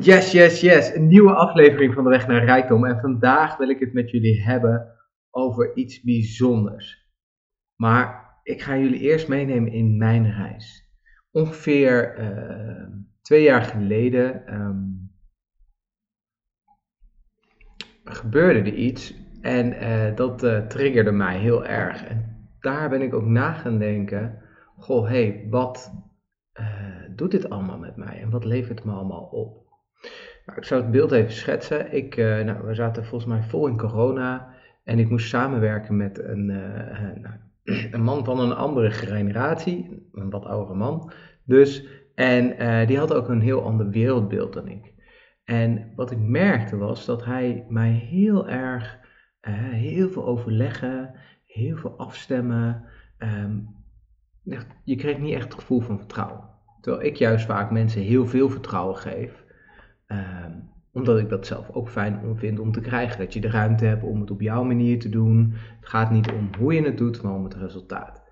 Yes, yes, yes. Een nieuwe aflevering van de Weg naar Rijkdom. En vandaag wil ik het met jullie hebben over iets bijzonders. Maar ik ga jullie eerst meenemen in mijn reis. Ongeveer eh, twee jaar geleden ehm, gebeurde er iets. En eh, dat uh, triggerde mij heel erg. En daar ben ik ook na gaan denken. Goh, hé, hey, wat doet dit allemaal met mij? En wat levert het me allemaal op? Nou, ik zou het beeld even schetsen. Ik, uh, nou, we zaten volgens mij vol in corona en ik moest samenwerken met een, uh, nou, een man van een andere generatie, een wat oudere man. Dus, en die had ook een heel ander wereldbeeld dan ik. En wat ik merkte was dat hij mij heel erg, heel veel overleggen, heel veel afstemmen. Um, je kreeg niet echt het gevoel van vertrouwen. Terwijl ik juist vaak mensen heel veel vertrouwen geef. Um, omdat ik dat zelf ook fijn vind om te krijgen. Dat je de ruimte hebt om het op jouw manier te doen. Het gaat niet om hoe je het doet, maar om het resultaat.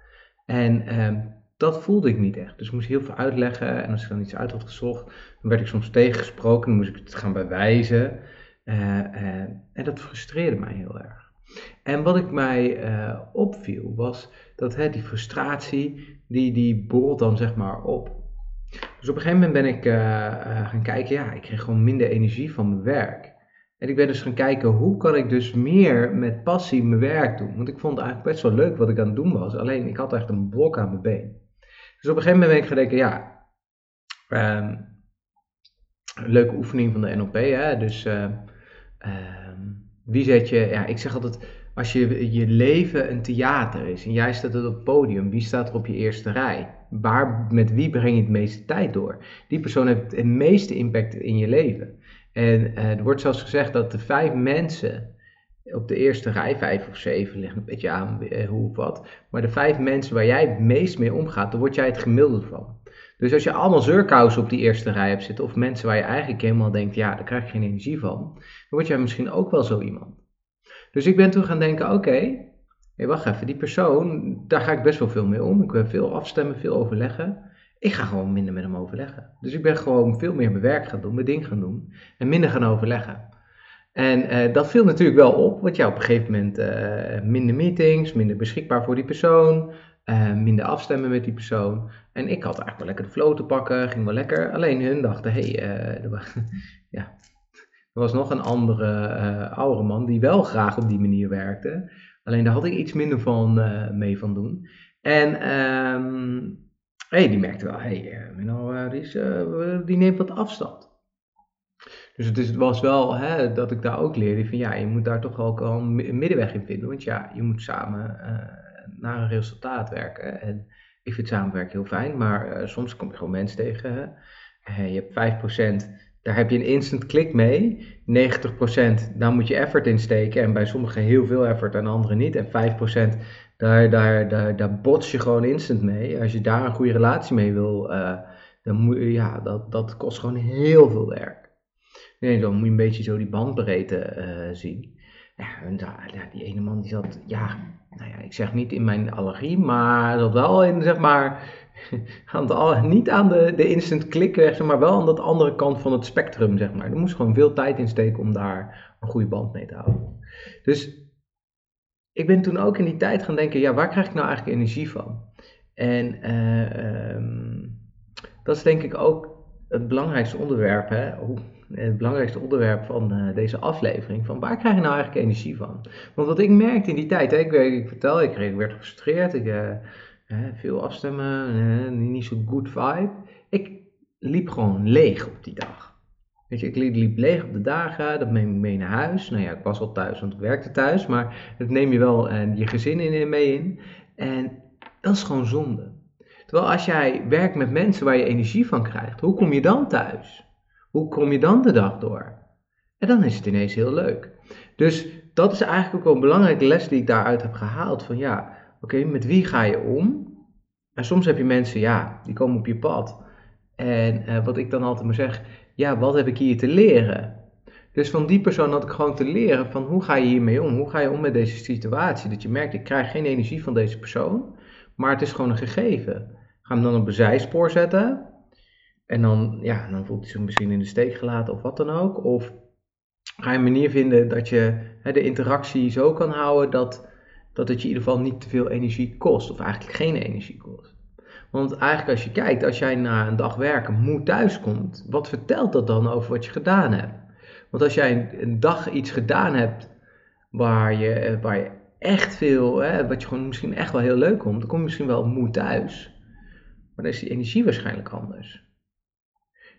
En um, dat voelde ik niet echt. Dus ik moest heel veel uitleggen. En als ik dan iets uit had gezocht, dan werd ik soms tegengesproken. Dan moest ik het gaan bewijzen. Uh, uh, en dat frustreerde mij heel erg. En wat ik mij uh, opviel was dat die frustratie, die, die borrelt dan zeg maar op. Dus op een gegeven moment ben ik uh, uh, gaan kijken, ja, ik kreeg gewoon minder energie van mijn werk. En ik ben dus gaan kijken, hoe kan ik dus meer met passie mijn werk doen? Want ik vond het eigenlijk best wel leuk wat ik aan het doen was, alleen ik had echt een blok aan mijn been. Dus op een gegeven moment ben ik gaan denken, ja, een leuke oefening van de NLP, hè, dus uh, wie zet je, ja, ik zeg altijd, als je, je leven een theater is en jij staat op het podium, wie staat er op je eerste rij? Waar, met wie breng je het meeste tijd door? Die persoon heeft het meeste impact in je leven. En uh, er wordt zelfs gezegd dat de vijf mensen op de eerste rij, vijf of zeven, ligt een beetje aan uh, hoe of wat, maar de vijf mensen waar jij het meest mee omgaat, daar word jij het gemiddelde van. Dus als je allemaal zeurkousen op die eerste rij hebt zitten, of mensen waar je eigenlijk helemaal denkt, ja, daar krijg je geen energie van, dan word jij misschien ook wel zo iemand. Dus ik ben toen gaan denken, oké, wacht even, die persoon, daar ga ik best wel veel mee om. Ik wil veel afstemmen, veel overleggen. Ik ga gewoon minder met hem overleggen. Dus ik ben gewoon veel meer mijn werk gaan doen, mijn ding gaan doen en minder gaan overleggen. En uh, dat viel natuurlijk wel op, want ja, op een gegeven moment uh, minder meetings, minder beschikbaar voor die persoon, uh, minder afstemmen met die persoon. En ik had eigenlijk wel lekker de flow te pakken, ging wel lekker. Alleen hun dachten, hé, hey, ja, er was nog een andere uh, oudere man die wel graag op die manier werkte. Alleen daar had ik iets minder van uh, mee van doen. En hey, die merkte wel, hey, uh, die, is, die neemt wat afstand. Dus het, is, het was wel hè, dat ik daar ook leerde van ja, je moet daar toch ook wel een middenweg in vinden. Want ja, je moet samen naar een resultaat werken. En ik vind samenwerken heel fijn, maar soms kom je gewoon mensen tegen. Hè. je hebt 5% daar heb je een instant klik mee. 90% daar moet je effort in steken. En bij sommigen heel veel effort en anderen niet. En 5% daar, daar, daar, daar bots je gewoon instant mee. Als je daar een goede relatie mee wil, uh, dan moet ja, dat, dat kost gewoon heel veel werk. Nee, dan moet je een beetje zo die bandbreedte uh, zien. Ja, ja, die ene man die zat, ja, nou ja, ik zeg niet in mijn allergie, maar zat wel in, zeg maar, aan de, niet aan de, de instant klikken, maar wel aan de andere kant van het spectrum, zeg maar. Er moest gewoon veel tijd in steken om daar een goede band mee te houden. Dus ik ben toen ook in die tijd gaan denken, ja, waar krijg ik nou eigenlijk energie van? En uh, um, dat is denk ik ook het belangrijkste onderwerp, hè? het belangrijkste onderwerp van uh, deze aflevering. Van waar krijg je nou eigenlijk energie van? Want wat ik merkte in die tijd, ik, ik, vertel, ik, werd gefrustreerd, ik, uh, veel afstemmen, niet zo good vibe. Ik liep gewoon leeg op die dag. Weet je, ik liep leeg op de dagen, dat neem ik mee naar huis. Nou ja, ik was al thuis, want ik werkte thuis, maar dat neem je wel uh, je gezin in, mee in. En dat is gewoon zonde. Terwijl als jij werkt met mensen waar je energie van krijgt, hoe kom je dan thuis? Hoe kom je dan de dag door? En dan is het ineens heel leuk. Dus dat is eigenlijk ook wel een belangrijke les die ik daaruit heb gehaald. Van ja, Oké, met wie ga je om? En soms heb je mensen, ja, die komen op je pad. En uh, wat ik dan altijd maar zeg, ja, wat heb ik hier te leren? Dus van die persoon had ik gewoon te leren van hoe ga je hiermee om? Hoe ga je om met deze situatie? Dat je merkt, ik krijg geen energie van deze persoon, maar het is gewoon een gegeven. Ga hem dan op een zijspoor zetten. En dan, ja, dan voelt hij zich misschien in de steek gelaten of wat dan ook. Of ga je een manier vinden dat je hè, de interactie zo kan houden dat, dat het je in ieder geval niet te veel energie kost. Of eigenlijk geen energie kost. Want eigenlijk als je kijkt, als jij na een dag werken moe thuis komt, wat vertelt dat dan over wat je gedaan hebt? Want als jij een, dag iets gedaan hebt waar je, eh, waar je echt veel, hè, wat je gewoon misschien echt wel heel leuk komt, dan kom je misschien wel moe thuis. Maar dan is die energie waarschijnlijk anders.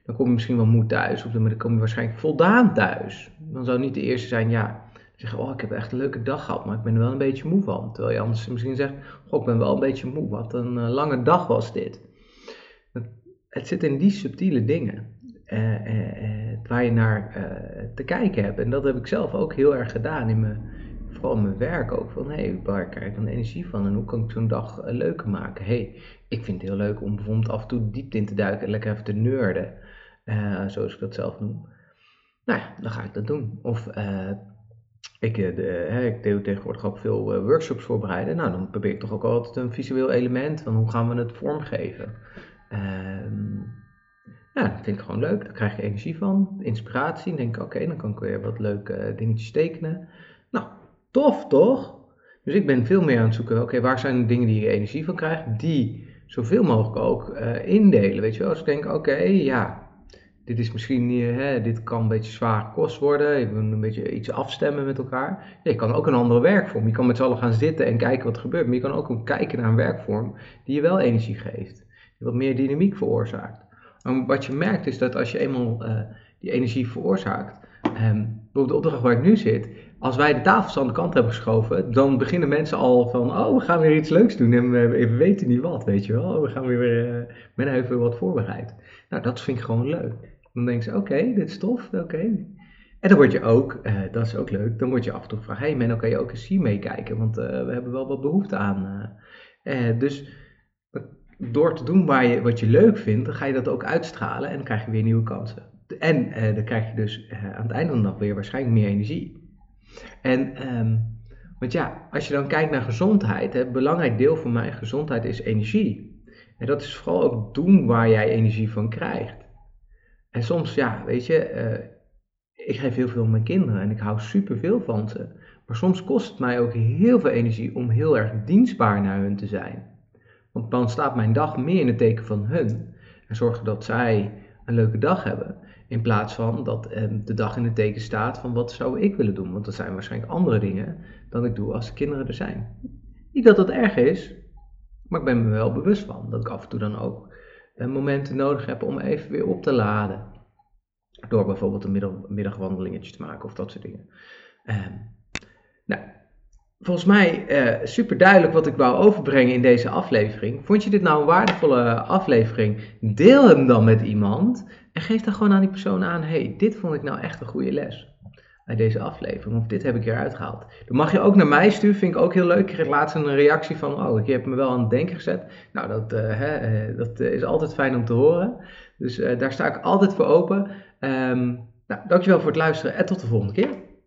Dan kom je misschien wel moe thuis, of dan kom je waarschijnlijk voldaan thuis. Dan zou niet de eerste zijn, ja, zeggen, oh ik heb echt een leuke dag gehad, maar ik ben er wel een beetje moe van. Terwijl je anders misschien zegt, oh ik ben wel een beetje moe, wat een uh, lange dag was dit. Het, zit in die subtiele dingen. Uh, uh, waar je naar te kijken hebt. En dat heb ik zelf ook heel erg gedaan in mijn, vooral in mijn werk ook. Van hé, hey, waar krijg ik dan energie van en hoe kan ik zo'n dag leuker maken? hey, ik vind het heel leuk om bijvoorbeeld af en toe diepte in te duiken en lekker even te nerden. zoals ik dat zelf noem. Nou ja, dan ga ik dat doen. Of ik, eh, de, ik doe tegenwoordig ook veel eh, workshops voorbereiden. Nou, dan probeer ik toch ook altijd een visueel element van hoe gaan we het vormgeven. Um, ja, dat vind ik gewoon leuk. Daar krijg je energie van, inspiratie. Dan denk ik, oké, dan kan ik weer wat leuke eh, dingetjes tekenen. Nou, tof toch? Dus ik ben veel meer aan het zoeken, oké, waar zijn de dingen die je energie van krijgt, die zoveel mogelijk ook indelen. Weet je wel, als ik denk, oké, ja, dit is misschien niet, hè, dit kan een beetje zwaar kost worden. Je moet een beetje iets afstemmen met elkaar. je kan ook een andere werkvorm. Je kan met z'n allen gaan zitten en kijken wat er gebeurt. Maar je kan ook kijken naar een werkvorm die je wel energie geeft. Die wat meer dynamiek veroorzaakt. Maar wat je merkt is dat als je eenmaal uh, die energie veroorzaakt. Um, bijvoorbeeld de opdracht waar ik nu zit. Als wij de tafels aan de kant hebben geschoven, dan beginnen mensen al van, oh, we gaan weer iets leuks doen en we, weten niet wat, weet je wel. Oh, we gaan weer, uh, men heeft weer wat voorbereid. Nou, dat vind ik gewoon leuk. Dan denken ze, oké, dit is tof, oké. En dan word je ook, uh, dat is ook leuk, dan word je af en toe gevraagd, hey Menno, kan je ook eens hier meekijken? Want uh, we hebben wel wat behoefte aan. Uh, dus door te doen waar je, wat je leuk vindt, dan ga je dat ook uitstralen en dan krijg je weer nieuwe kansen. En dan krijg je dus aan het einde van de dag weer waarschijnlijk meer energie. En, um, want ja, als je dan kijkt naar gezondheid, een belangrijk deel van mijn gezondheid is energie. En dat is vooral ook doen waar jij energie van krijgt. En soms, ja, weet je, uh, ik geef heel veel aan mijn kinderen en ik hou superveel van ze. Maar soms kost het mij ook heel veel energie om heel erg dienstbaar naar hun te zijn. Want dan staat mijn dag meer in het teken van hun. En zorgen dat zij een leuke dag hebben. In plaats van dat eh, de dag in het teken staat van wat zou ik willen doen. Want dat zijn waarschijnlijk andere dingen dan ik doe als de kinderen er zijn. Niet dat dat erg is, maar ik ben me wel bewust van. Dat ik af en toe dan ook momenten nodig heb om even weer op te laden. Door bijvoorbeeld een middagwandelingetje te maken of dat soort dingen. Ehm, nou, volgens mij uh, super duidelijk wat ik wou overbrengen in deze aflevering. Vond je dit nou een waardevolle aflevering? Deel hem dan met iemand en geef dan gewoon aan die persoon aan: hey, dit vond ik nou echt een goede les uit deze aflevering. Of dit heb ik eruit gehaald. Dan mag je ook naar mij sturen, vind ik ook heel leuk. Ik kreeg laatst een reactie van, oh, ik heb me wel aan het denken gezet. Nou, dat, uh, hè, eh, dat is altijd fijn om te horen. Dus daar sta ik altijd voor open. Um, nou, dankjewel voor het luisteren en tot de volgende keer.